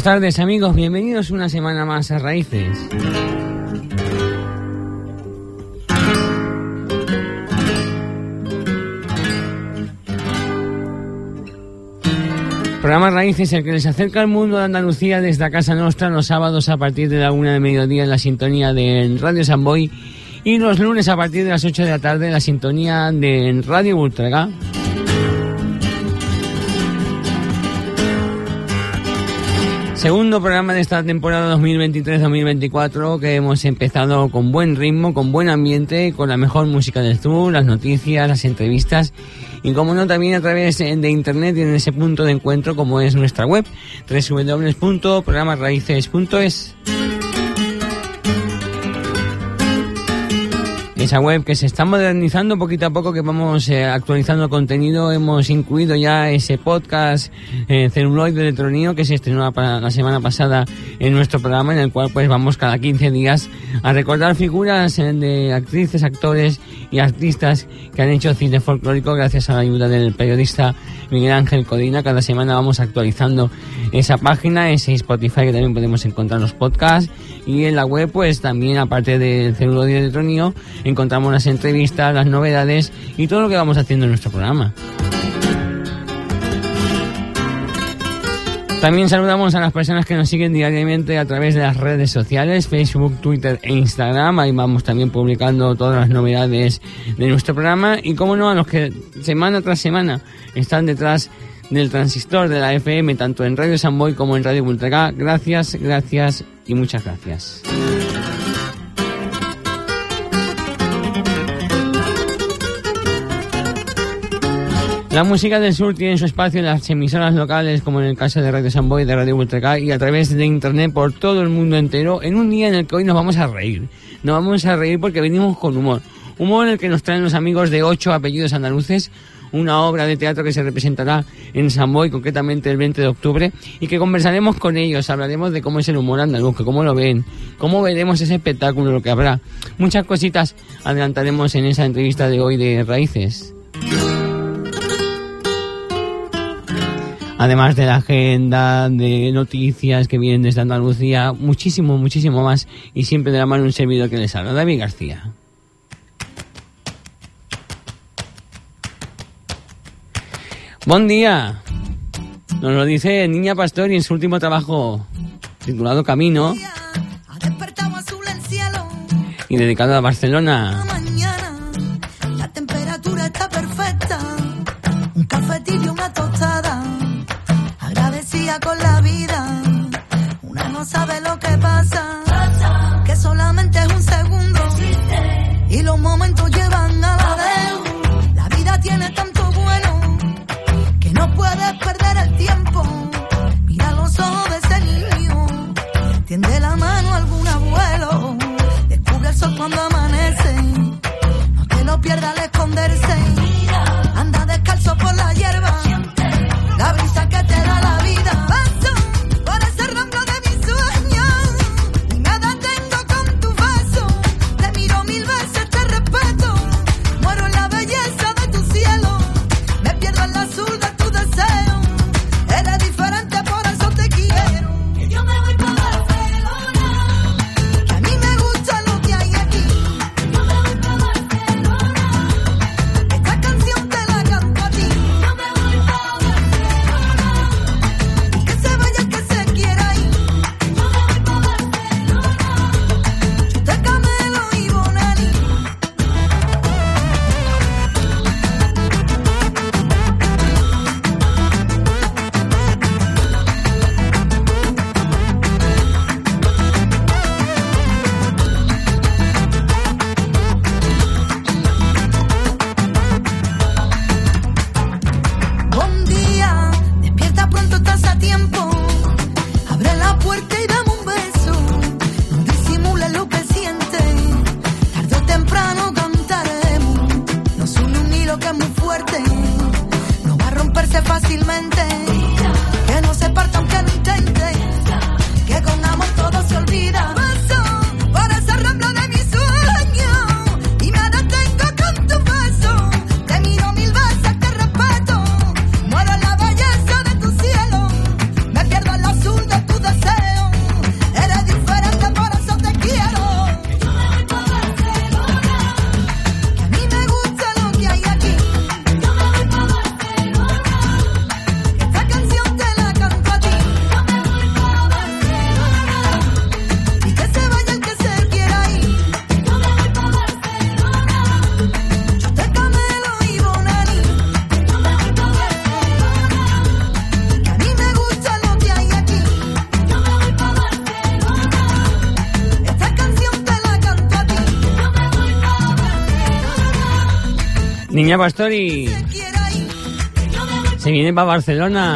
Buenas tardes amigos, bienvenidos una semana más a Raíces. Programa Raíces, el que les acerca al mundo de Andalucía desde Casa Nostra los sábados a partir de la una de mediodía en la sintonía de Radio San Boy y los lunes a partir de las 8 de la tarde en la sintonía de Radio Ultraga. Segundo programa de esta temporada 2023-2024 que hemos empezado con buen ritmo, con buen ambiente, con la mejor música del sur, las noticias, las entrevistas y como no también a través de internet y en ese punto de encuentro como es nuestra web www.programasraices.es. Esa web que se está modernizando poquito a poco, que vamos eh, actualizando contenido. Hemos incluido ya ese podcast eh, celuloide de Tronío que se estrenó la, la, semana pasada en nuestro programa, en el cual pues vamos cada 15 días a recordar figuras eh, de actrices, actores y artistas que han hecho cine folclórico gracias a la ayuda del periodista Miguel Ángel Codina. Cada semana vamos actualizando esa página, ese Spotify que también podemos encontrar los podcasts y en la web pues también aparte del celuloide de Tronío encontramos las entrevistas, las novedades y todo lo que vamos haciendo en nuestro programa. También saludamos a las personas que nos siguen diariamente a través de las redes sociales, Facebook, Twitter e Instagram. Ahí vamos también publicando todas las novedades de nuestro programa. Y como no, a los que semana tras semana están detrás del transistor de la FM, tanto en Radio San Boy como en Radio Ultraga. Gracias, gracias y muchas gracias. La música del sur tiene su espacio en las emisoras locales, como en el caso de Radio San Boy, de Radio Ultraca, y a través de internet por todo el mundo entero, en un día en el que hoy nos vamos a reír. Nos vamos a reír porque venimos con humor. Humor en el que nos traen los amigos de ocho apellidos andaluces, una obra de teatro que se representará en San Boy, concretamente el 20 de octubre, y que conversaremos con ellos, hablaremos de cómo es el humor andaluz, cómo lo ven, cómo veremos ese espectáculo, lo que habrá. Muchas cositas adelantaremos en esa entrevista de hoy de Raíces. Además de la agenda de noticias que vienen desde Andalucía, muchísimo, muchísimo más, y siempre de la mano un servidor que les habla, David García. Buen día, nos lo dice Niña Pastori en su último trabajo titulado Camino. Y dedicado a Barcelona. Niña Pastori se viene para Barcelona.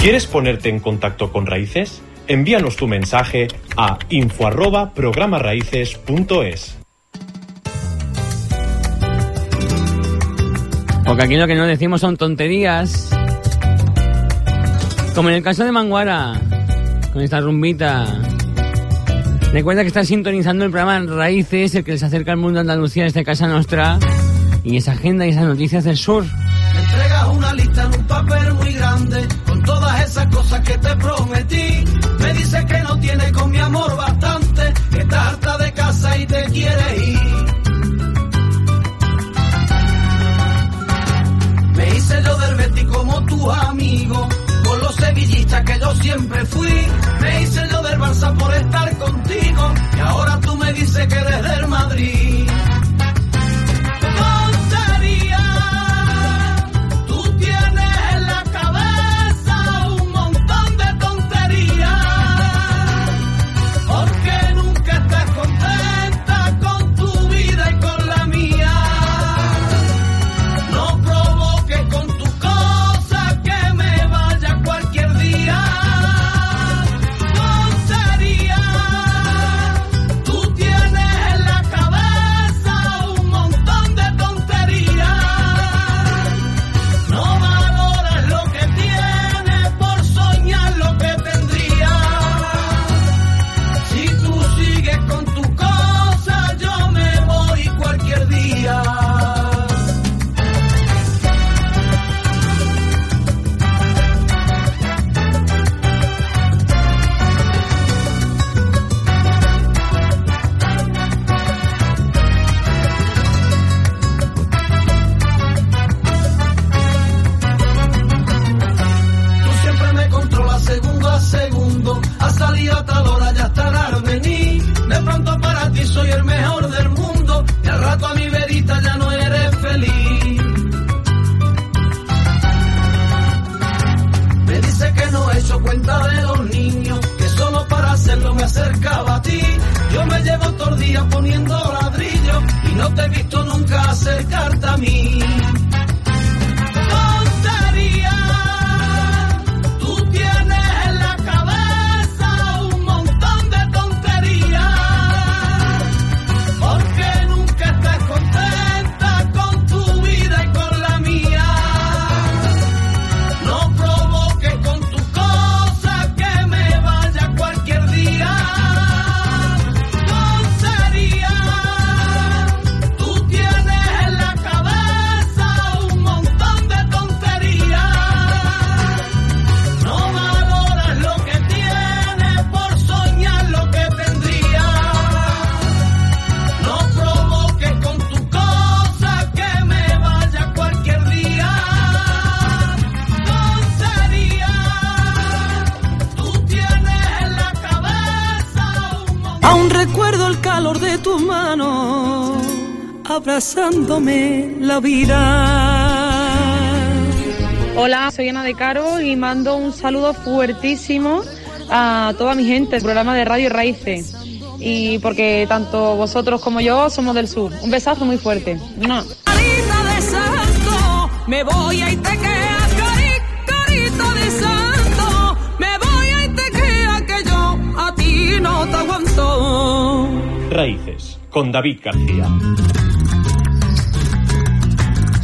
¿Quieres ponerte en contacto con Raíces? Envíanos tu mensaje a info arroba programaraíces.es. Porque aquí lo que no decimos son tonterías. Como en el caso de Manguara, con esta rumbita. Recuerda que estás sintonizando el programa Raíces, el que les acerca al mundo de Andalucía desde Casa Nostra. Y esa agenda y esas noticias del sur. Me entregas una lista en un papel muy grande con todas esas cosas que te prometí. Que yo siempre fui. Me hice yo del Barça por estar contigo, y ahora tú me dices que eres del Madrid. Visto nunca acercarte a mí. Abrazándome la vida. Hola, soy Ana de Caro y mando un saludo fuertísimo a toda mi gente del programa de Radio Raíces. Y porque tanto vosotros como yo somos del sur. Un besazo muy fuerte. ¡Mua! Carita de santo, me voy a y te quedas, cari-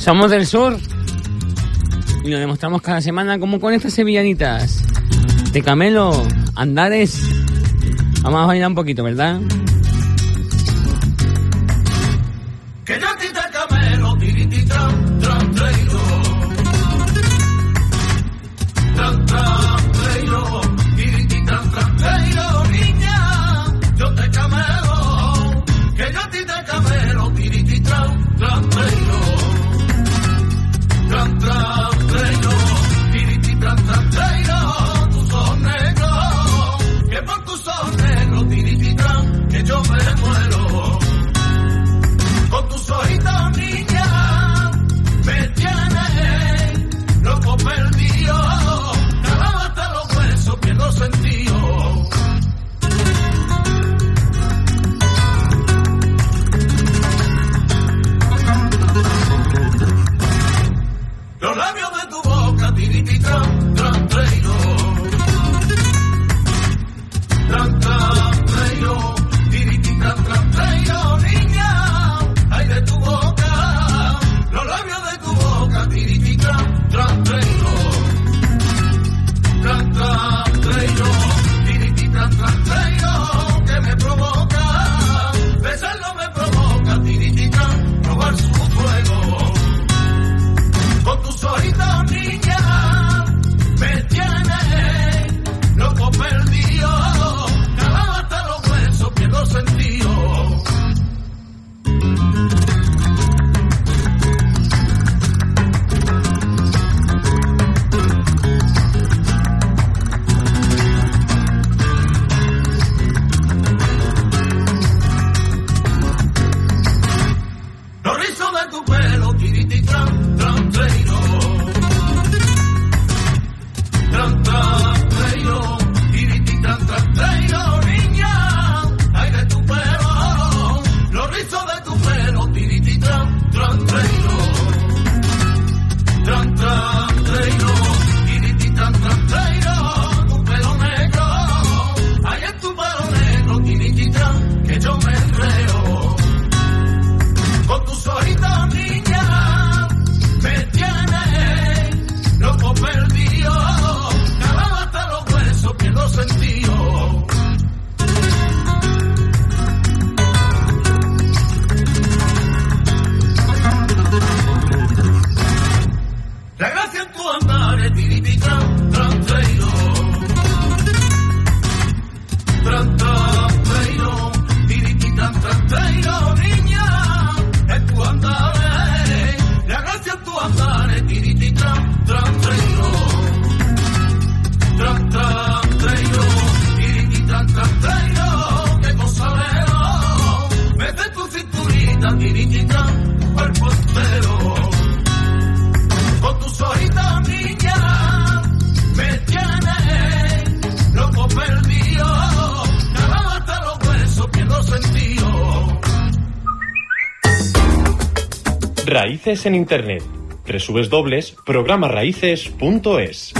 Somos del sur. Y lo demostramos cada semana como con estas sevillanitas. De Camelo, Andares. Vamos a bailar un poquito, ¿verdad? En Internet. www.programaraíces.es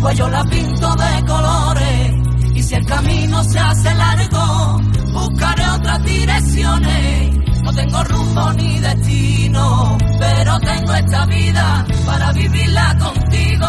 pues yo la pinto de colores. Y si el camino se hace largo, buscaré otras direcciones. No tengo rumbo ni destino, pero tengo esta vida para vivirla contigo.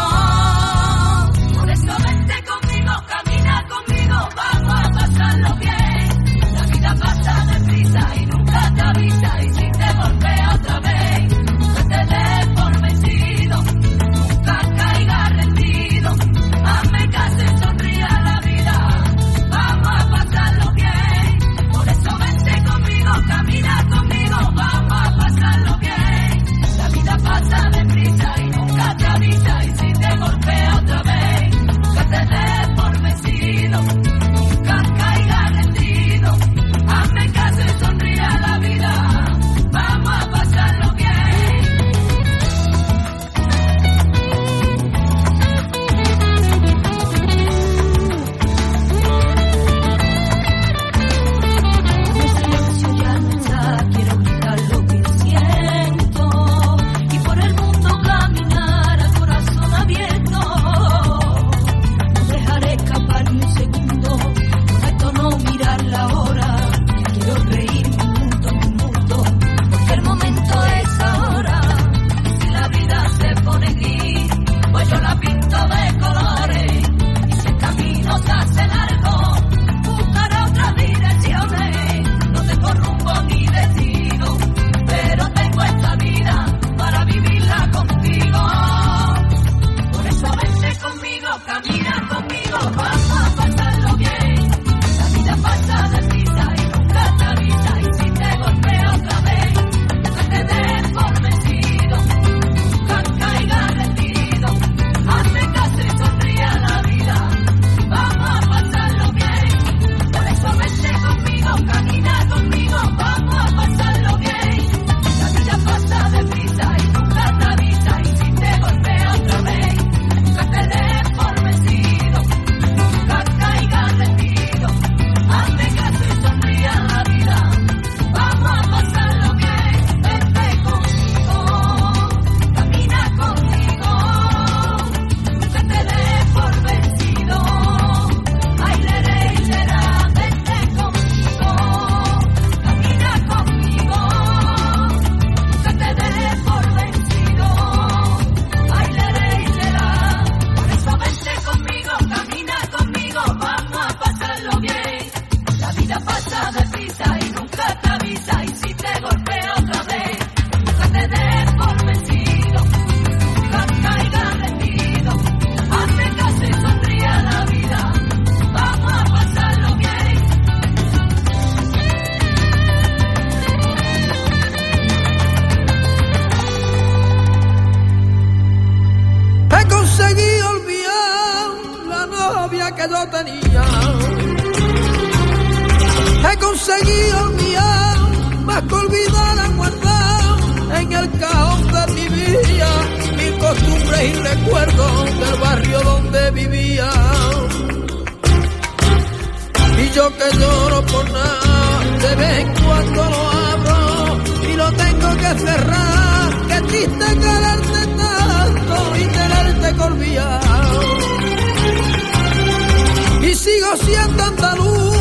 Sigo siendo andaluz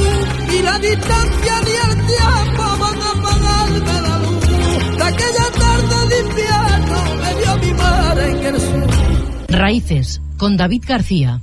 y la distancia ni el tiempo van a apagarme la luz de aquella tarde de invierno me dio mi madre en el sur. Raíces, con David García.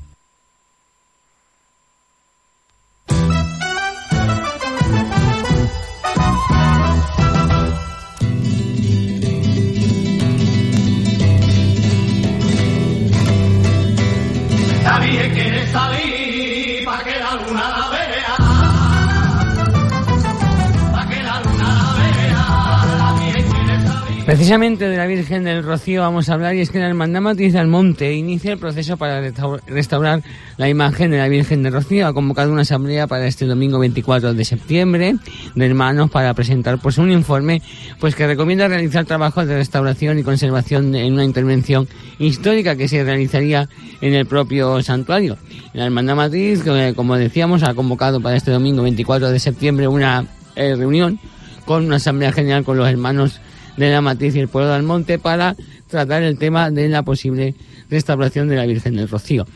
Precisamente de la Virgen del Rocío vamos a hablar y es que la Hermandad Matriz del Monte inicia el proceso para restau- restaurar la imagen de la Virgen del Rocío. Ha convocado una asamblea para este domingo 24 de septiembre de hermanos para presentar pues un informe pues que recomienda realizar trabajos de restauración y conservación en una intervención histórica que se realizaría en el propio santuario. La Hermandad Matriz, como decíamos, ha convocado para este domingo 24 de septiembre una eh, reunión con una asamblea general con los hermanos de la Matriz y el pueblo del Monte para tratar el tema de la posible restauración de la Virgen del Rocío.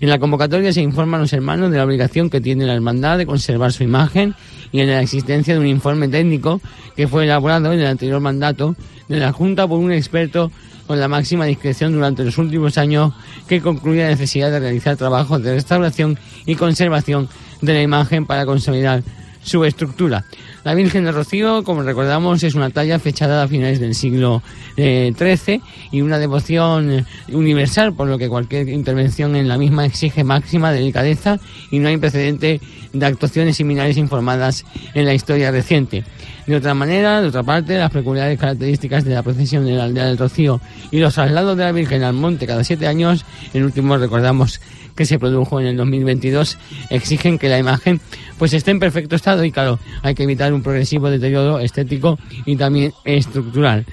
En la convocatoria se informa a los hermanos de la obligación que tiene la hermandad de conservar su imagen y de la existencia de un informe técnico que fue elaborado en el anterior mandato de la Junta por un experto con la máxima discreción durante los últimos años que concluye la necesidad de realizar trabajos de restauración y conservación de la imagen para consolidar su estructura. La Virgen de Rocío, como recordamos, es una talla fechada a finales del siglo eh, XIII y una devoción eh, universal, por lo que cualquier intervención en la misma exige máxima delicadeza y no hay precedente de actuaciones similares informadas en la historia reciente. De otra manera, de otra parte, las peculiares características de la procesión de la aldea del Rocío y los traslados de la Virgen al monte cada siete años, el último recordamos que se produjo en el 2022, exigen que la imagen pues esté en perfecto estado y claro, hay que evitar un progresivo deterioro estético y también estructural.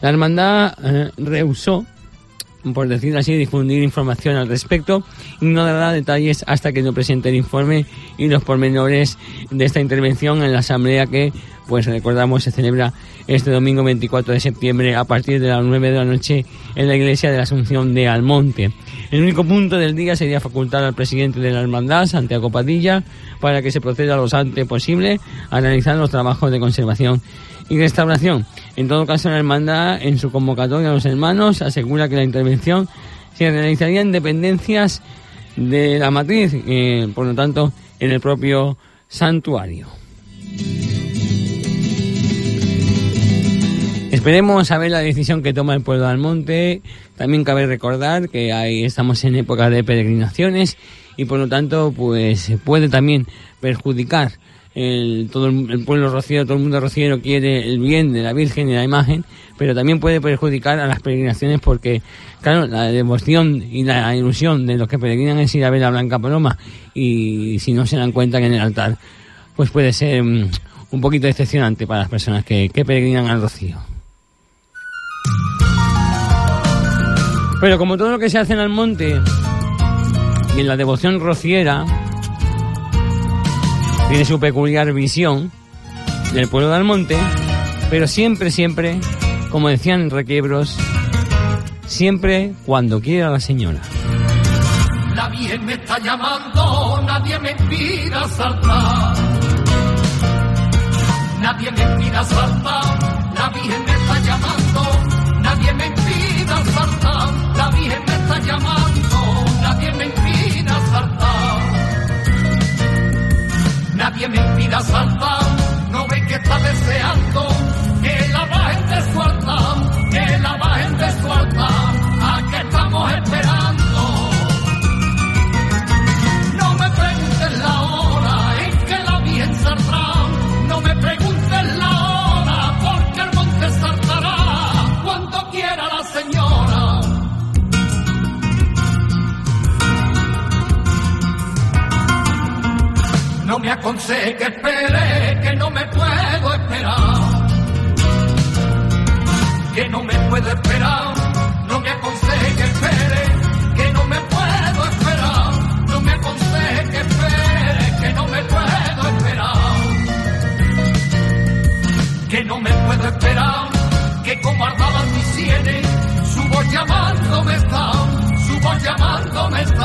La hermandad eh, rehusó por decirlo así, difundir información al respecto y no dará detalles hasta que no presente el informe y los pormenores de esta intervención en la asamblea que, pues recordamos, se celebra este domingo 24 de septiembre a partir de las 9 de la noche en la iglesia de la Asunción de Almonte. El único punto del día sería facultar al presidente de la hermandad, Santiago Padilla, para que se proceda lo antes posible a realizar los trabajos de conservación y restauración. En todo caso, la hermandad, en su convocatoria a los hermanos, asegura que la intervención se realizaría en dependencias de la matriz, eh, por lo tanto, en el propio santuario. Esperemos a ver la decisión que toma el pueblo de Almonte. También cabe recordar que ahí estamos en época de peregrinaciones y por lo tanto pues puede también perjudicar el, todo el, pueblo rociero, todo el mundo rociero quiere el bien de la Virgen y la imagen, pero también puede perjudicar a las peregrinaciones porque, claro, la devoción y la ilusión de los que peregrinan es ir a ver la Blanca Paloma y si no se dan cuenta que en el altar, pues puede ser mm, un poquito decepcionante para las personas que peregrinan al rocío. Pero como todo lo que se hace en el monte y en la devoción rociera, tiene su peculiar visión del pueblo de Almonte, pero siempre, siempre, como decían en Requiebros, siempre cuando quiera la señora. La Virgen me está llamando, nadie me impida saltar. Nadie me impida saltar, la Virgen me está llamando, nadie me impida saltar. La Virgen me está llamando, nadie me impida saltar. Nadie me impida saltar, no ve que está deseando que la me aconseje que espere, que no me puedo esperar. Que no me puedo esperar, no me aconseje que espere, que no me puedo esperar. No me aconseje que espere, que no me puedo esperar. Que no me puedo esperar, que como ardaban mis sienes, su voz llamándome está, su voz llamándome está,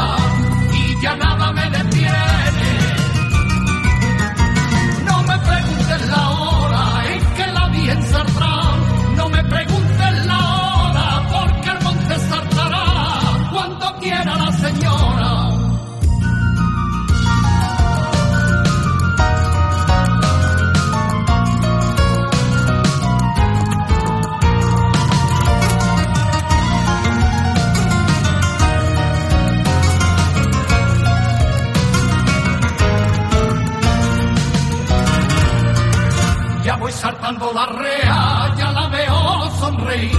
La rea, ya la veo sonreír.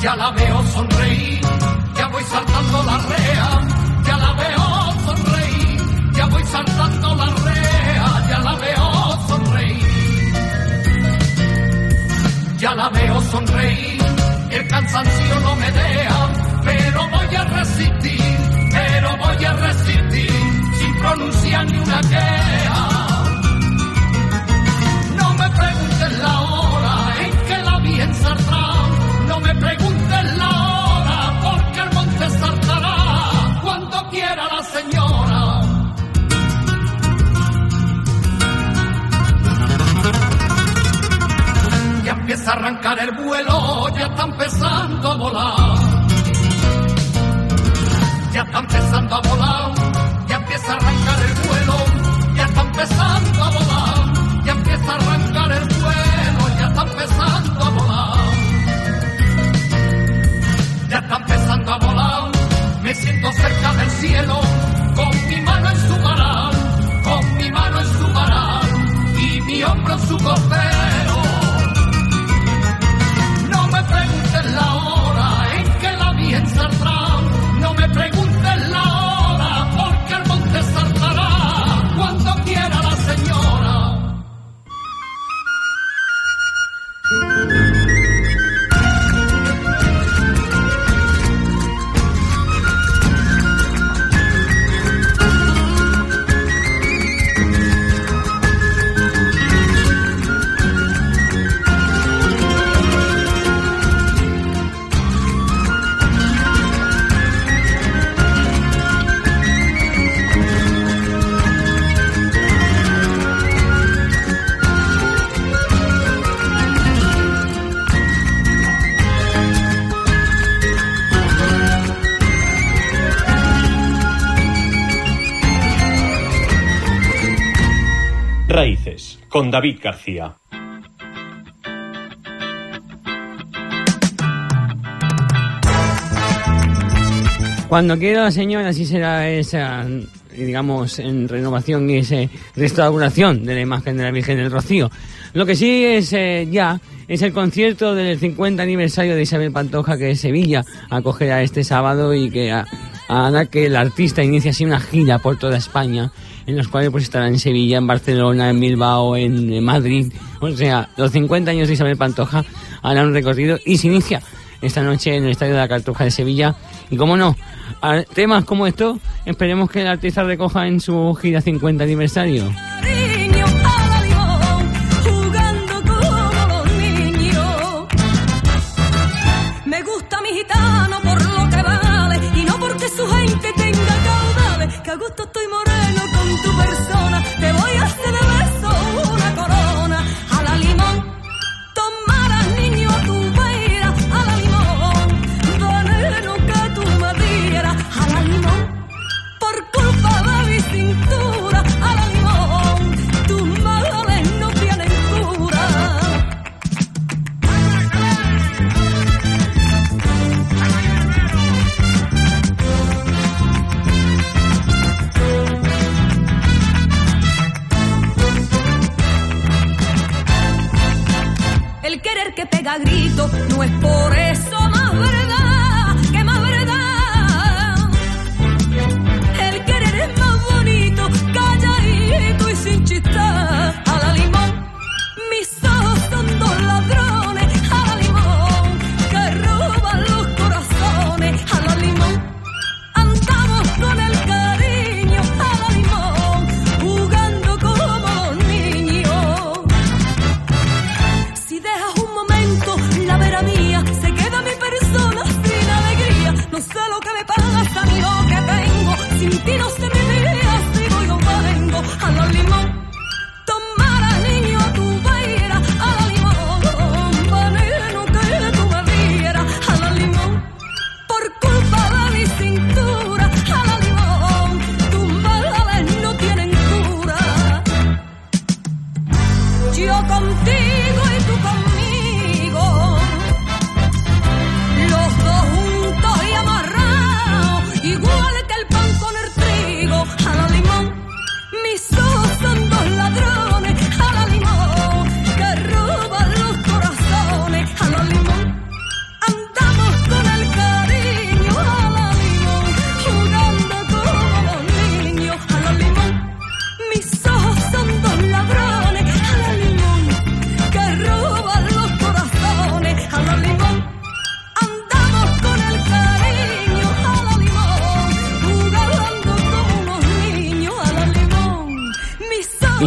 Ya la veo sonreír, ya voy saltando la rea, ya la veo sonreír. Ya voy saltando la rea, ya la veo sonreír. Ya la veo sonreír, el cansancio no me deja, pero voy a resistir, pero voy a resistir, sin pronunciar ni una queja. Ya empieza a arrancar el vuelo, ya está empezando a volar. Ya está empezando a volar, ya empieza a arrancar el vuelo, ya está empezando a volar, ya empieza a arrancar el vuelo, ya está empezando a volar. Ya está empezando a volar, me siento cerca del cielo, con mi mano en su varal, con mi mano en su varal y mi hombro en su costero. Con David García. Cuando quiera señora, así será esa, digamos, en renovación y esa restauración de la imagen de la Virgen del Rocío. Lo que sí es eh, ya es el concierto del 50 aniversario de Isabel Pantoja que Sevilla acogerá este sábado y que hará que el artista inicie así una gira por toda España en los cuales pues estará en Sevilla, en Barcelona, en Bilbao, en, Madrid. O sea, los 50 años de Isabel Pantoja harán un recorrido y se inicia esta noche en el Estadio de la Cartuja de Sevilla. Y como no, a temas como esto, esperemos que el artista recoja en su gira 50 aniversario. No es por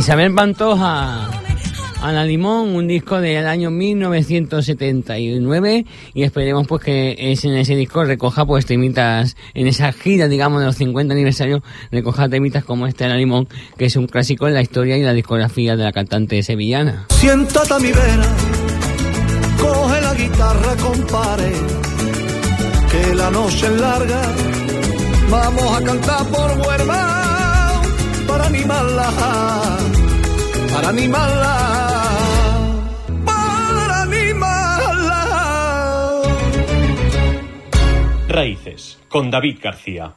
Isabel Pantoja, a la Limón, un disco del año 1979 y esperemos pues que en ese disco recoja pues temitas, en esa gira digamos de los 50 aniversarios, recoja temitas como este a la Limón, que es un clásico en la historia y la discografía de la cantante sevillana. Siéntate a mi vera, coge la guitarra, compare, que la noche es larga. Vamos a cantar por Huerva para animarla, para animarla, para animarla. Raíces, con David García.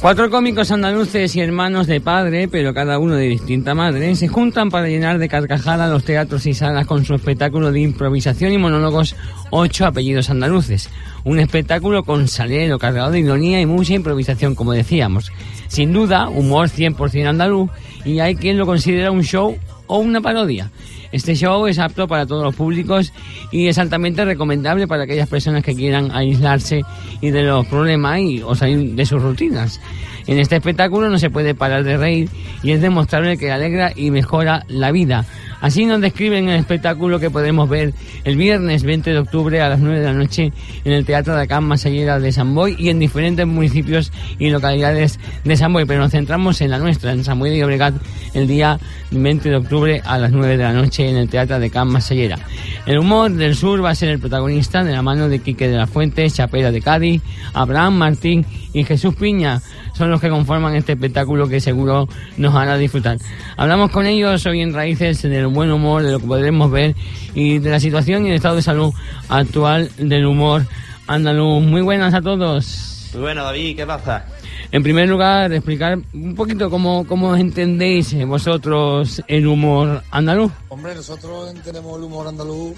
Cuatro cómicos andaluces y hermanos de padre, pero cada uno de distinta madre, se juntan para llenar de carcajadas los teatros y salas con su espectáculo de improvisación y monólogos Ocho apellidos andaluces. Un espectáculo con salero, cargado de ironía y mucha improvisación, como decíamos. Sin duda, humor 100% andaluz, y hay quien lo considera un show o una parodia. Este show es apto para todos los públicos y es altamente recomendable para aquellas personas que quieran aislarse y de los problemas y o salir de sus rutinas. En este espectáculo no se puede parar de reír y es demostrable que alegra y mejora la vida. Así nos describen el espectáculo que podemos ver el viernes 20 de octubre a las 9 de la noche en el Teatro de Acá Masallera de San Boy y en diferentes municipios y localidades de San Boy, pero nos centramos en la nuestra, en San Boy de Llobregat, el día 20 de octubre a las 9 de la noche en el Teatro de Can Masallera. El humor del sur va a ser el protagonista de la mano de Quique de la Fuente, Chapela de Cádiz, Abraham Martín y Jesús Piña. Son los que conforman este espectáculo que seguro nos hará disfrutar. Hablamos con ellos hoy en Raíces del buen humor, de lo que podremos ver y de la situación y el estado de salud actual del humor andaluz. Muy buenas a todos. Muy bueno, David, ¿qué pasa? En primer lugar, explicar un poquito cómo, cómo entendéis vosotros el humor andaluz. Hombre, nosotros tenemos el humor andaluz,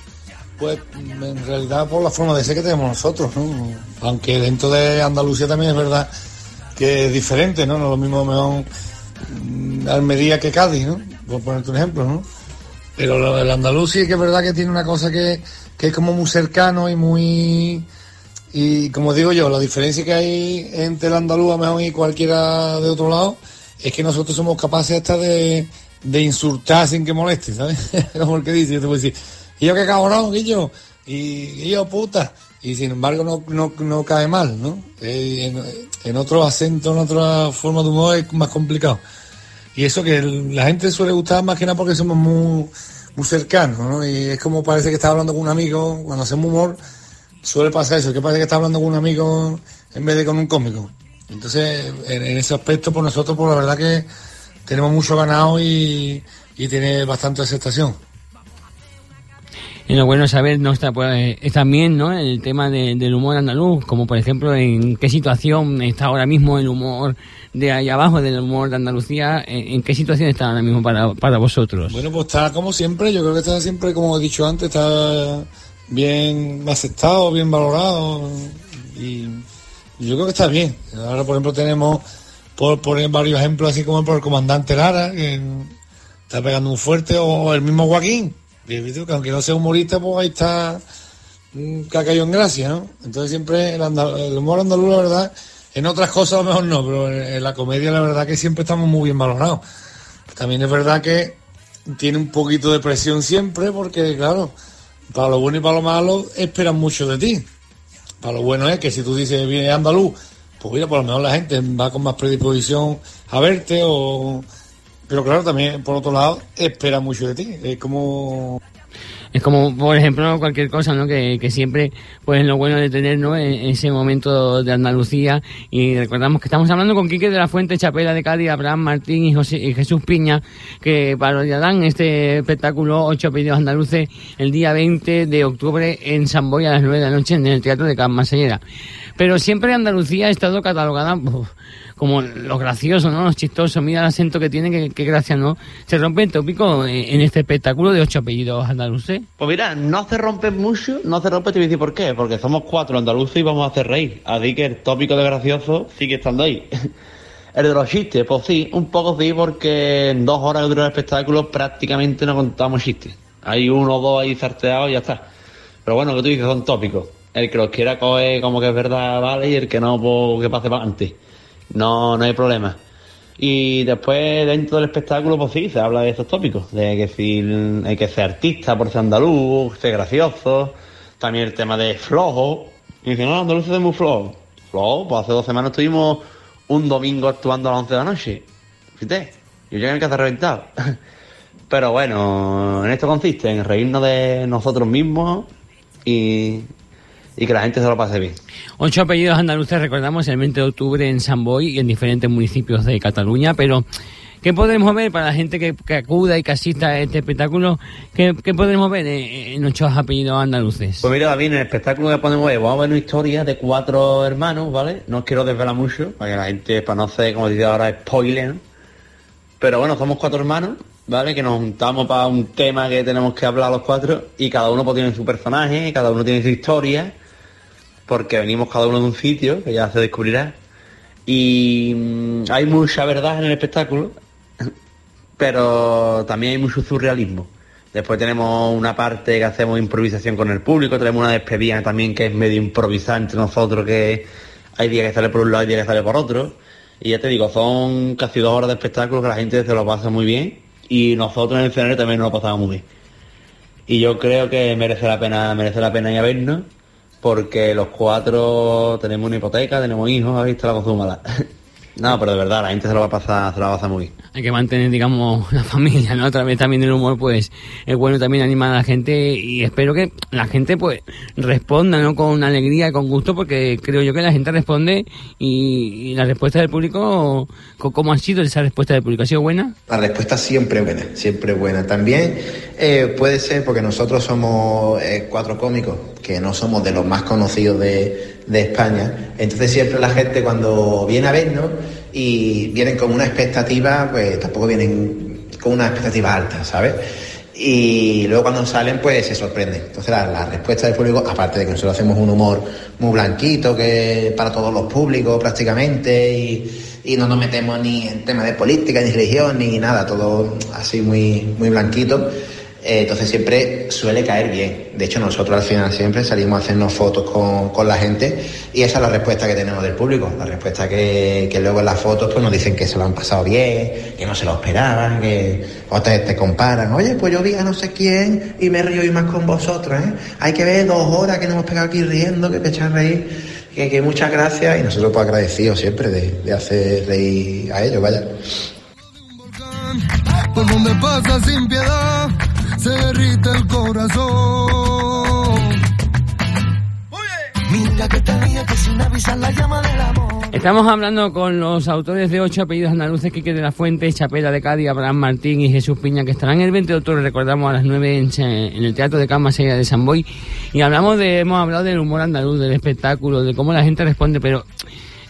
pues en realidad por la forma de ser que tenemos nosotros, ¿no? Aunque dentro de Andalucía también es verdad que es diferente, ¿no? No es lo mismo mejor mm, Almería que Cádiz, ¿no? Por ponerte un ejemplo, ¿no? Pero del andaluz sí que es verdad que tiene una cosa que, que es como muy cercano y muy... Y como digo yo, la diferencia que hay entre el andaluz a y cualquiera de otro lado es que nosotros somos capaces hasta de, de insultar sin que moleste, ¿sabes? como el que dice, yo te voy a decir, y yo qué cabrón, yo, y, y yo puta. Y sin embargo no, no, no cae mal, ¿no? Eh, en, otro acento, en otra forma de humor es más complicado. Y eso que la gente suele gustar más que nada porque somos muy, muy cercanos, ¿no? Y es como parece que estás hablando con un amigo, cuando hacemos humor, suele pasar eso, que parece que estás hablando con un amigo en vez de con un cómico. Entonces, en, en ese aspecto, por nosotros, pues la verdad que tenemos mucho ganado y, y tiene bastante aceptación. Y lo bueno saber no está pues, es también ¿no? el tema de- del humor andaluz, como por ejemplo en qué situación está ahora mismo el humor de ahí abajo, del humor de Andalucía, en, en qué situación está ahora mismo para, para vosotros. Bueno, pues está como siempre, yo creo que está siempre, como he dicho antes, está bien aceptado, bien valorado y yo creo que está bien. Ahora, por ejemplo, tenemos, por poner varios ejemplos, así como por el comandante Lara, que está pegando un fuerte, o el mismo Joaquín, que, aunque no sea humorista, pues ahí está que ha en gracia, ¿no? Entonces siempre el, humor andaluz, la verdad, en otras cosas a lo mejor no, pero en, la comedia la verdad que siempre estamos muy bien valorados. También es verdad que tiene un poquito de presión siempre, porque claro, para lo bueno y para lo malo esperan mucho de ti. Para lo bueno es que si tú dices viene andaluz pues mira, por lo menos la gente va con más predisposición a verte o... Pero claro, también, por otro lado, espera mucho de ti. Es como es como, por ejemplo, cualquier cosa, ¿no? Que, que siempre, pues, lo bueno de tener, ¿no? En ese momento de Andalucía. Y recordamos que estamos hablando con Quique de la Fuente, Chapela de Cádiz, Abraham Martín y, José, y Jesús Piña, que parodiarán este espectáculo Ocho Pedidos Andaluces el día 20 de octubre en San Boy a las 9 de la noche en el Teatro de Masellera. Pero siempre Andalucía ha estado catalogada como lo gracioso, ¿no? Lo chistoso. Mira el acento que tiene, que gracia, ¿no? Se rompe el tópico en este espectáculo de ocho apellidos andaluces. Pues mira, no se rompe mucho, no se rompe, te voy a decir por qué. Porque somos cuatro andaluces y vamos a hacer reír. Así que el tópico de gracioso sigue estando ahí. El de los chistes, pues sí, un poco sí, porque en dos horas que dura el espectáculo prácticamente no contamos chistes. Hay uno o dos ahí sarteados y ya está. Pero bueno, que tú dices, son tópicos. El que los quiera coger como que es verdad, vale, y el que no, pues que pase para adelante. No, no hay problema. Y después, dentro del espectáculo, pues sí, se habla de estos tópicos. De que si hay que ser artista por ser andaluz, ser gracioso. También el tema de flojo. Y dicen, no, andaluz es muy flojo. Flojo, pues hace dos semanas estuvimos un domingo actuando a las 11 de la noche. Fíjate, yo llegué a mi casa reventado. Pero bueno, en esto consiste, en reírnos de nosotros mismos y, y que la gente se lo pase bien. Ocho apellidos andaluces, recordamos, el 20 de octubre en San Boy y en diferentes municipios de Cataluña, pero ¿qué podremos ver para la gente que, que acuda y que asista a este espectáculo? ¿Qué, qué podremos ver en, en ocho apellidos andaluces? Pues mira, David, en el espectáculo que ponemos hoy vamos a ver una historia de cuatro hermanos, ¿vale? No os quiero desvelar mucho, para que la gente, para no hacer, como dice ahora, spoiler. ¿no? Pero bueno, somos cuatro hermanos, ¿vale? Que nos juntamos para un tema que tenemos que hablar los cuatro y cada uno pues, tiene su personaje, cada uno tiene su historia, porque venimos cada uno de un sitio, que ya se descubrirá. Y mm, hay mucha verdad en el espectáculo, pero también hay mucho surrealismo. Después tenemos una parte que hacemos improvisación con el público, tenemos una despedida también que es medio improvisada entre nosotros, que hay días que sale por un lado y días que sale por otro. Y ya te digo, son casi dos horas de espectáculo que la gente se lo pasa muy bien y nosotros en el escenario también nos lo pasamos muy bien. Y yo creo que merece la pena, merece la pena ir a vernos, porque los cuatro tenemos una hipoteca, tenemos hijos, habéis visto la cosa mala. no, pero de verdad, la gente se lo va a pasar, se lo va a pasar muy bien. Hay que mantener, digamos, la familia, ¿no? Otra vez también el humor, pues, es bueno también animar a la gente y espero que la gente, pues, responda, ¿no? Con alegría y con gusto, porque creo yo que la gente responde y, y la respuesta del público, co- ¿cómo ha sido esa respuesta del público? ¿Ha sido buena? La respuesta siempre buena, siempre buena. También eh, puede ser porque nosotros somos eh, cuatro cómicos, que no somos de los más conocidos de, de España. Entonces siempre la gente cuando viene a vernos y vienen con una expectativa, pues tampoco vienen con una expectativa alta, ¿sabes? Y luego cuando salen, pues se sorprenden. Entonces la, respuesta del público, aparte de que nosotros hacemos un humor muy blanquito, que para todos los públicos prácticamente, y, y no nos metemos ni en temas de política, ni religión, ni nada, todo así muy, muy blanquito. Eh, entonces siempre suele caer bien. De hecho, nosotros al final siempre salimos a hacernos fotos con, con la gente y esa es la respuesta que tenemos del público. La respuesta que, que luego en las fotos pues nos dicen que se lo han pasado bien, que no se lo esperaban, que o te, comparan. Oye, pues yo vi a no sé quién y me río y más con vosotros. ¿eh? Hay que ver dos horas que nos hemos pegado aquí riendo, que te reír. Que, que muchas gracias y nosotros pues agradecidos siempre de, de hacer reír a ellos, vaya. Por donde pasa sin piedad, se derrite el corazón. Estamos hablando con los autores de ocho apellidos andaluces, Quique de la Fuente, Chapela de Cádiz, Abraham Martín y Jesús Piña, que estarán el 20 de octubre, recordamos, a las 9 en, el Teatro de Cama Sella de San Boy. Y hablamos de, hemos hablado del humor andaluz, del espectáculo, de cómo la gente responde, pero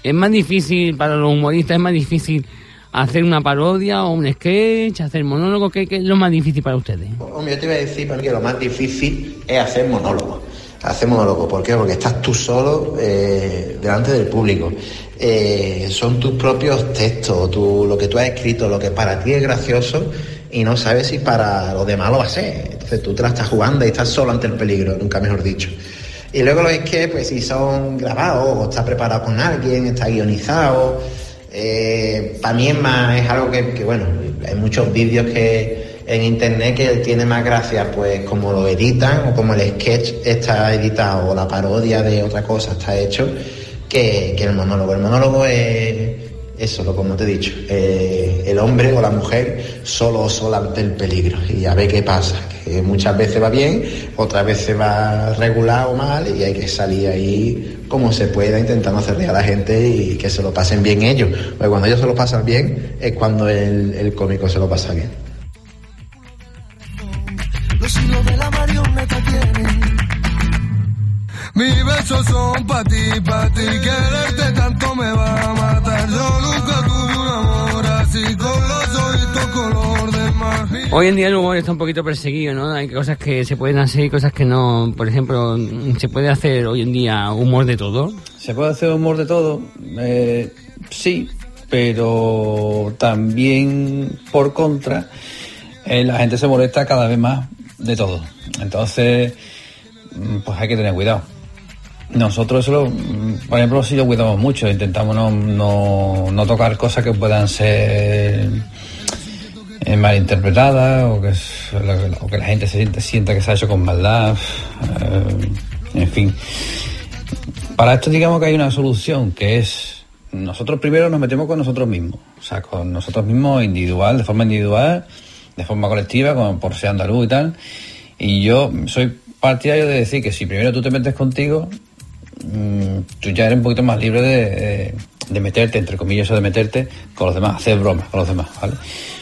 es más difícil para los humoristas, es más difícil hacer una parodia o un sketch, hacer monólogo, ¿qué, es lo más difícil para ustedes? Hombre, yo te iba a decir para mí que lo más difícil es hacer monólogo. Hacer monólogo, ¿por qué? Porque estás tú solo eh, delante del público. Eh, son tus propios textos, tu- lo que tú has escrito, lo que para ti es gracioso y no sabes si para los demás lo va a ser. Entonces tú te la estás jugando y estás solo ante el peligro, nunca mejor dicho. Y luego lo es que, pues si son grabados o está preparado con alguien, está guionizado, eh, para mí es más, es algo que, bueno, hay muchos vídeos que en internet que tiene más gracia, pues como lo editan o como el sketch está editado o la parodia de otra cosa está hecho, que, que el monólogo. El monólogo es eso, lo como te he dicho, eh, el hombre o la mujer solo o sola ante el peligro y a ver qué pasa, que muchas veces va bien, otras veces va regular o mal y hay que salir ahí como se pueda intentando hacer reír a la gente y que se lo pasen bien ellos, porque cuando ellos se lo pasan bien es cuando el, cómico se lo pasa bien. Hoy en día el humor está un poquito perseguido, ¿no? Hay cosas que se pueden hacer y cosas que no. Por ejemplo, ¿se puede hacer hoy en día humor de todo? ¿Se puede hacer humor de todo? Eh, sí, pero también por contra, eh, la gente se molesta cada vez más de todo. Entonces, mm, pues hay que tener cuidado. Nosotros, eso lo- mm, por ejemplo, sí lo cuidamos mucho. Intentamos no, no, no tocar cosas que puedan ser eh, malinterpretadas o que, es- o que la gente se sienta, sienta que se ha hecho con maldad. eh, en fin. Para esto digamos que hay una solución que es nosotros primero nos metemos con nosotros mismos, o sea, con nosotros mismos individual, de forma individual, de forma colectiva, como por ser andaluz y tal. Y yo soy partidario de decir que si primero tú te metes contigo, mm, tú ya eres un poquito más libre de, de- de meterte, entre comillas, eso de meterte con los demás, hacer bromas con los demás, ¿vale?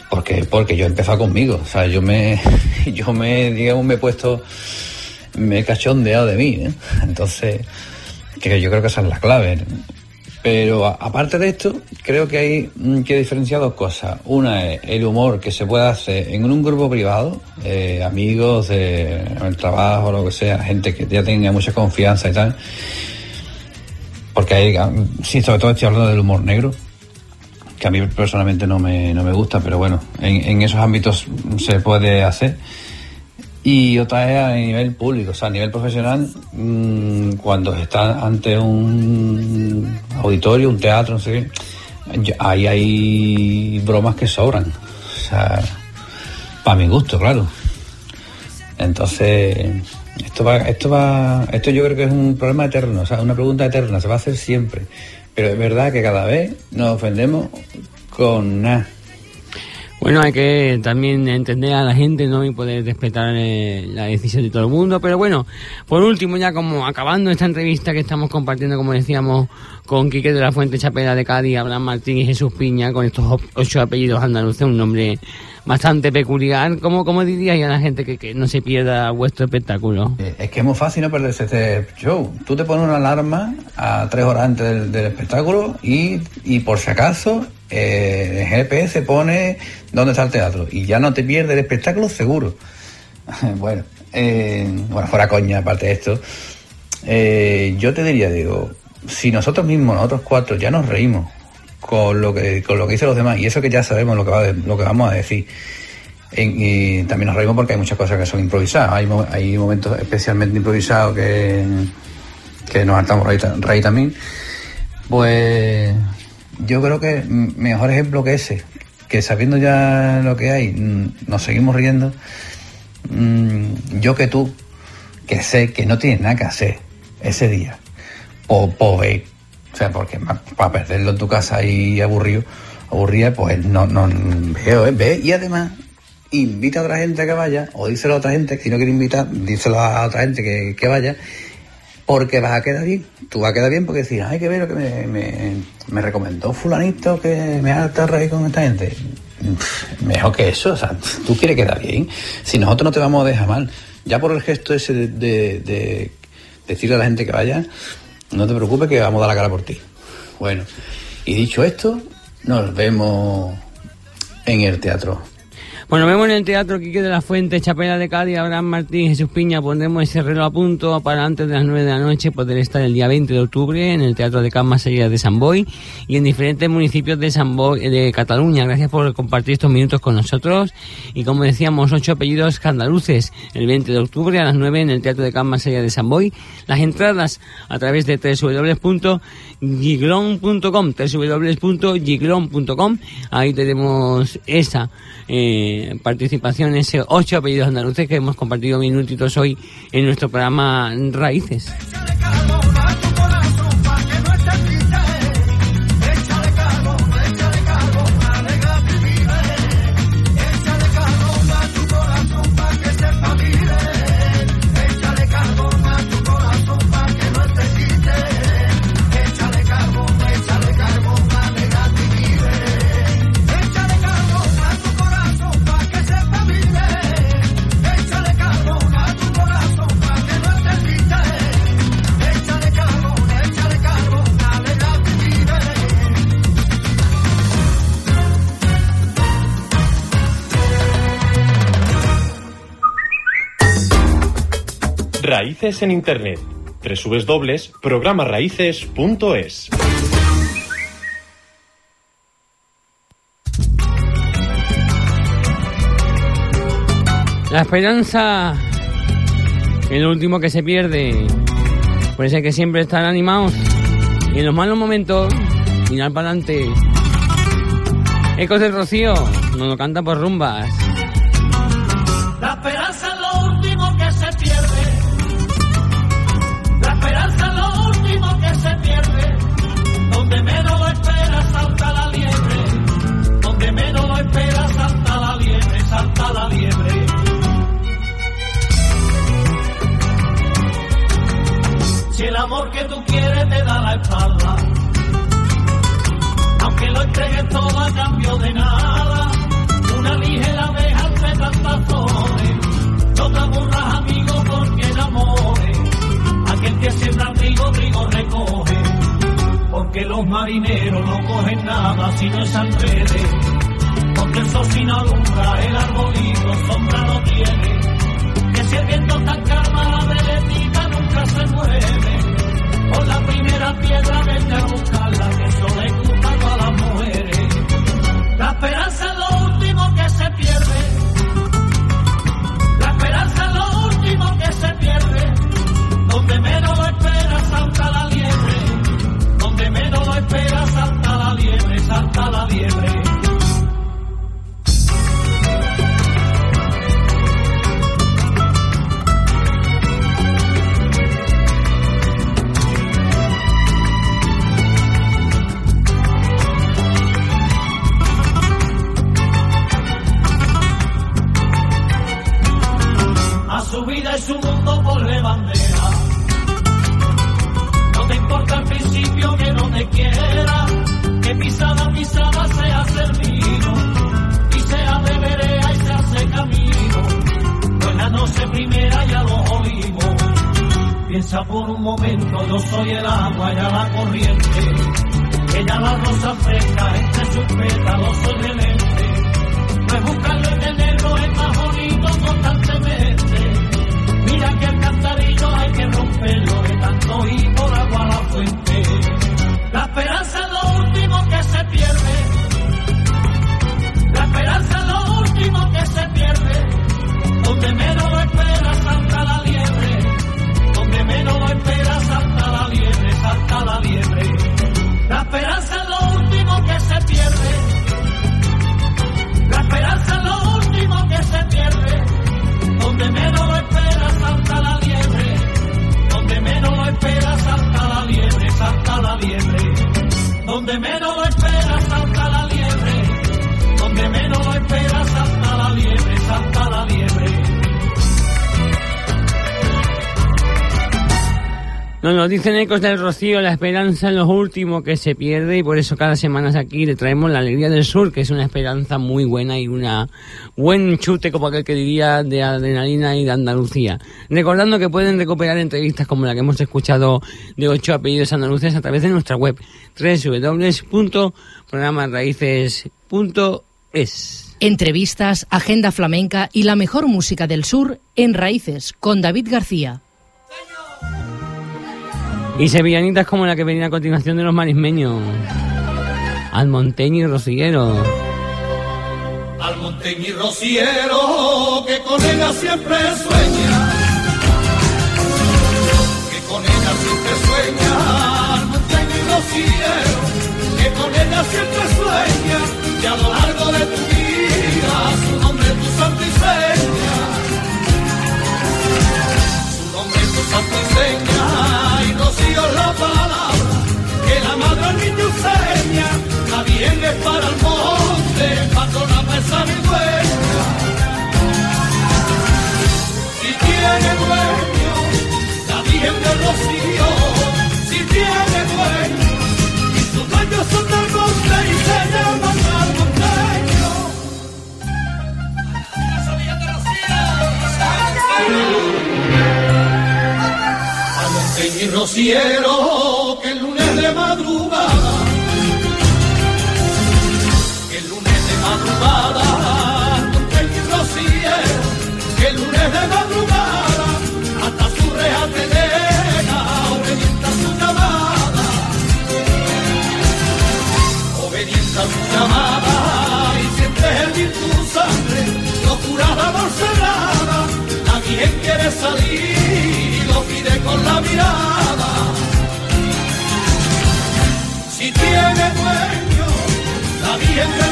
Porque, porque yo he empezado conmigo, o sea, yo me, yo me, digamos, me he puesto, me he cachondeado de mí, ¿eh? Entonces, que yo creo que esa es la clave. ¿no? Pero aparte de esto, creo que hay mm, que diferenciar dos cosas. Una es el humor que se puede hacer en un grupo privado, eh, amigos de el trabajo, lo que sea, gente que ya tenga mucha confianza y tal. Porque hay, ah, sí, sobre todo estoy hablando del humor negro, que a mí personalmente no me, no me gusta, pero bueno, en, esos ámbitos se puede hacer. Y otra es a nivel público, o sea, a nivel profesional, mm, cuando está ante un auditorio, un teatro, no sé qué, ahí hay bromas que sobran. O sea, para mi gusto, claro. Entonces, esto va, esto va, esto yo creo que es un problema eterno, o sea, una pregunta eterna, se va a hacer siempre. Pero es verdad que cada vez nos ofendemos con nada. Bueno, hay que también entender a la gente, ¿no? Y poder respetar eh, la decisión de todo el mundo. Pero bueno, por último, ya como acabando esta entrevista que estamos compartiendo, como decíamos, con Quique de la Fuente Chapela de Cádiz, Abraham Martín y Jesús Piña, con estos ocho apellidos andaluces, un nombre bastante peculiar. ¿Cómo, cómo diríais a la gente que, que no se pierda vuestro espectáculo? Eh, Es que es muy fácil no perderse este show. Tú te pones una alarma a tres horas antes del, del espectáculo y, y por si acaso eh, el GPS pone dónde está el teatro y ya no te pierdes el espectáculo seguro. bueno, eh, bueno, fuera coña, aparte de esto, eh, yo te diría, digo, si nosotros mismos, nosotros cuatro, ya nos reímos con lo que con lo que dicen los demás y eso que ya sabemos lo que vamos a decir y también nos reímos porque hay muchas cosas que son improvisadas. Hay, mo- hay momentos especialmente improvisados que, que nos hartamos reír, reír también. Pues yo creo que mejor ejemplo que ese, que sabiendo ya lo que hay, nos seguimos riendo. Mm, yo que tú, que sé que no tienes nada que hacer ese día, o, o ve, o sea, porque para perderlo en tu casa ahí aburrido, aburrida, pues no, no veo, ¿eh? ve, y además invita a otra gente a que vaya, o díselo a otra gente, si no quiere invitar, díselo a otra gente que, que vaya, porque vas a quedar bien. Tú vas a quedar bien porque decís, ay, que ver lo que me, me, me recomendó fulanito que me harta reír con esta gente. Mejor que eso, o sea, tú quieres quedar bien. Si nosotros no te vamos a dejar mal, ya por el gesto ese de- de decirle a la gente que vaya, no te preocupes que vamos a dar la cara por ti. Bueno, y dicho esto, nos vemos en el teatro. Bueno, vemos en el Teatro Quique de la Fuente, Chapela de Cádiz, Abraham Martín, Jesús Piña. Pondremos ese reloj a punto para antes de las 9 de la noche poder estar el día 20 de octubre en el Teatro de Can Masería de San Boy y en diferentes municipios de San Boy, de Cataluña. Gracias por compartir estos minutos con nosotros. Y como decíamos, ocho apellidos andaluces el 20 de octubre a las 9 en el Teatro de Can Masería de San Boy. Las entradas a través de www.giglon.com www.giglon.com Ahí tenemos esa eh, participación, ese ocho apellidos andaluces que hemos compartido minutitos hoy en nuestro programa Raíces. Raíces en Internet. La esperanza es lo último que se pierde. Por eso hay que siempre estar animados. Y en los malos momentos, mirar para adelante. Ecos del Rocío, nos lo canta por rumbas. Da la espalda, aunque lo entregues todo a cambio de nada, una ligera hace tantas flores, no te aburras amigo porque enamore, aquel que siembra trigo, trigo recoge, porque los marineros no cogen nada si no es al porque el sol sin alumbra, el arbolito sombra no tiene, que si el viento tan calma la nunca se mueve, por la primera piedra vete a buscarla, que eso le gusta a las mujeres. La esperanza es lo último que se pierde. La esperanza es lo último que se pierde. Donde menos lo espera salta la liebre. Donde menos lo espera salta la liebre, salta la liebre. Su vida y su mundo por bandera. No te importa al principio que no te quiera, que pisada pisada se hace y se hace vereda y se hace camino. La noche primera ya los olivos. Piensa por un momento, yo soy el agua, ya la corriente. Ella la rosa fresca, entre sus pétalos soy de mente. Pues buscarlo en el negro es más bonito constantemente. Mira que el cantarillo hay que romperlo de tanto ir por agua la fuente. La esperanza es lo último que se pierde. La esperanza es lo último que se pierde. Donde menos lo espera salta la liebre. Donde menos lo espera salta la liebre, salta la liebre. La esperanza es lo último que se pierde. Espera salta la liebre, salta la liebre. Donde menos lo Nos dicen Ecos del Rocío, la esperanza es lo último que se pierde y por eso cada semana aquí le traemos la alegría del sur, que es una esperanza muy buena y una buen chute, como aquel que diría, de adrenalina y de Andalucía. Recordando que pueden recuperar entrevistas como la que hemos escuchado de ocho apellidos andaluces a través de nuestra web www.programasraíces.es. Entrevistas, agenda flamenca y la mejor música del sur en Raíces con David García. Y sevillanitas como la que venía a continuación de los marismeños. Almonteño y Rosillero. Al monteño y rociero que con ella siempre sueña. Que con ella siempre sueña. Al monteño y rociero que con ella siempre sueña. Y a lo largo de tu vida rociero, que el lunes de madrugada tapada el rocíe que el lunes de madrugada hasta su reja te llega obediente a su llamada. Obediente a su llamada y siempre hervir tu sangre locurada por cerrada la quiere salir y lo pide con la mirada. Si tiene dueño la virgen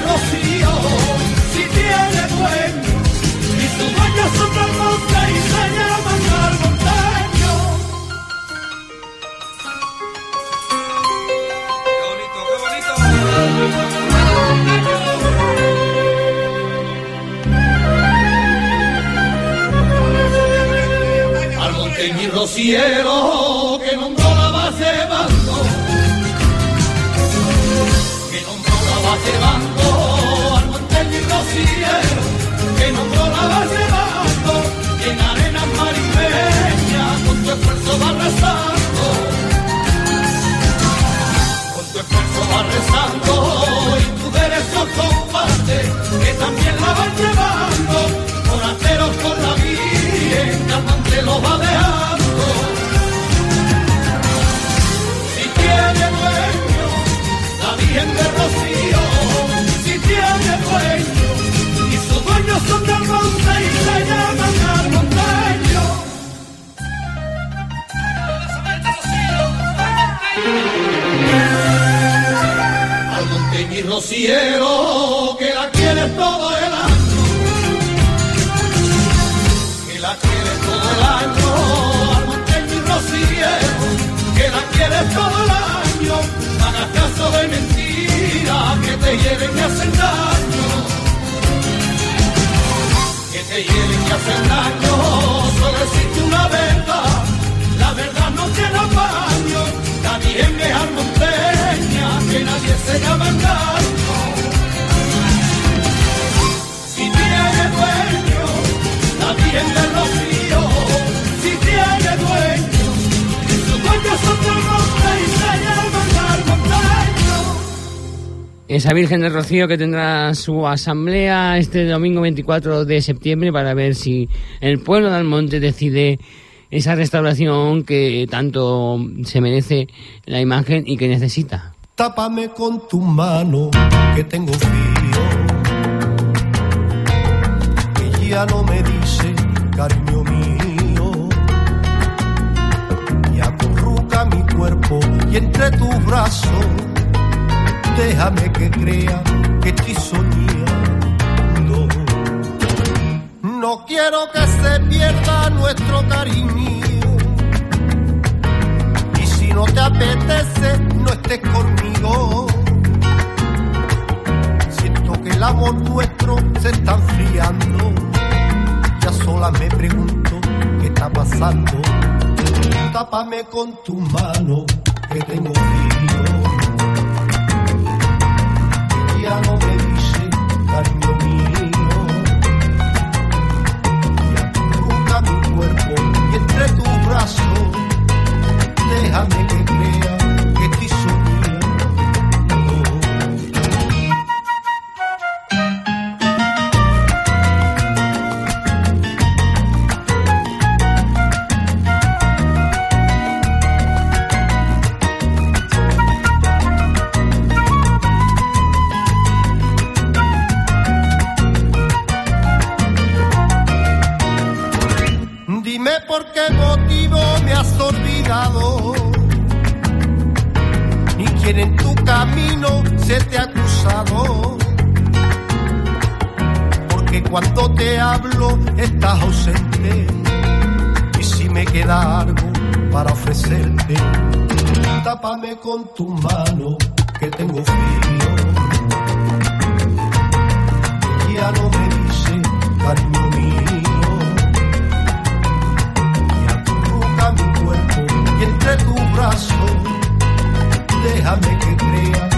rociero que nombró la base bando, que nombró la base bando, al monteño rociero que nombró la base bando, tu esfuerzo va rezando, con Virgen del Rocío que tendrá su asamblea este domingo 24 de septiembre para ver si el pueblo de Almonte decide esa restauración que tanto se merece la imagen y que necesita. Tápame con tu mano que tengo frío. Ella no me cariño mío. Y mi cuerpo y entre tus brazos déjame que crea que estoy soñando. No quiero que se pierda nuestro cariño. Y si no te apetece, no estés conmigo. Siento que el amor nuestro se está enfriando. Ya sola me pregunto qué está pasando. Tápame con tu mano que tengo frío. Déjame que cuando te hablo estás ausente. Y si me queda algo para ofrecerte, tápame con tu mano que tengo frío. Ya no me dice, cariño mío. acurruca mi cuerpo y entre tus brazos déjame que crea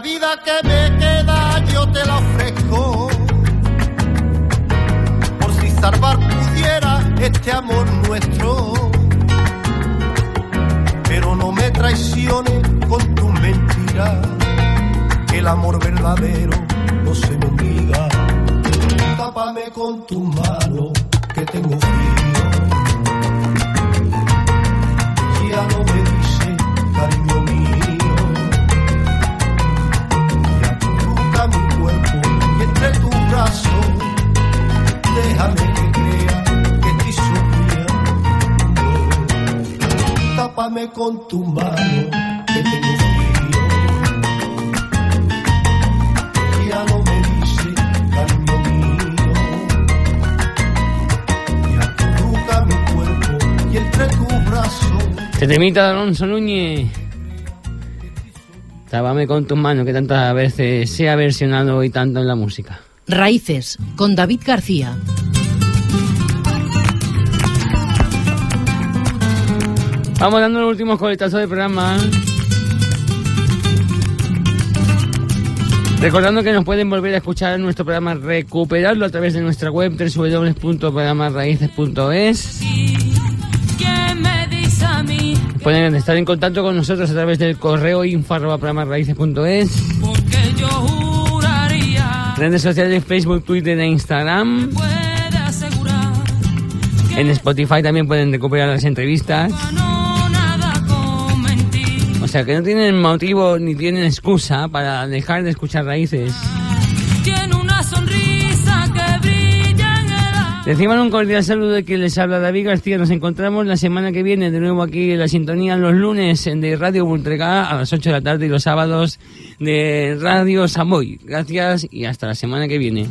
La vida que me queda yo te la ofrezco. Por si salvar pudiera este amor nuestro. Pero no me traiciones con tu mentira, que el amor verdadero no se me olvida. Tápame con tu mano, que tengo frío. Déjame que crea que estoy soñando. Tápame con tu mano, que tengo frío. Ya no me dice, cariño mío. Y acurruca mi cuerpo y entre tus brazos Te temita de Alonso Núñez. Tábame con tus manos que tantas veces se ha versionado hoy tanto en la música. Raíces, con David García. Vamos dando los últimos coletazos del programa. Recordando que nos pueden volver a escuchar nuestro programa, recuperarlo a través de nuestra web www.programarraíces.es. ¿Quién me dice a mí Pueden estar en contacto con nosotros a través del correo info.programarraíces.es. que yo Redes sociales Facebook, Twitter e Instagram. En Spotify también pueden recuperar las entrevistas. O sea que no tienen motivo ni tienen excusa para dejar de escuchar raíces. Tiene una sonrisa Reciban un cordial saludo de quien les habla David García. Nos encontramos la semana que viene de nuevo aquí en la sintonía los lunes de Radio Bultregá a las 8 de la tarde y los sábados de Radio Samboy. Gracias y hasta la semana que viene.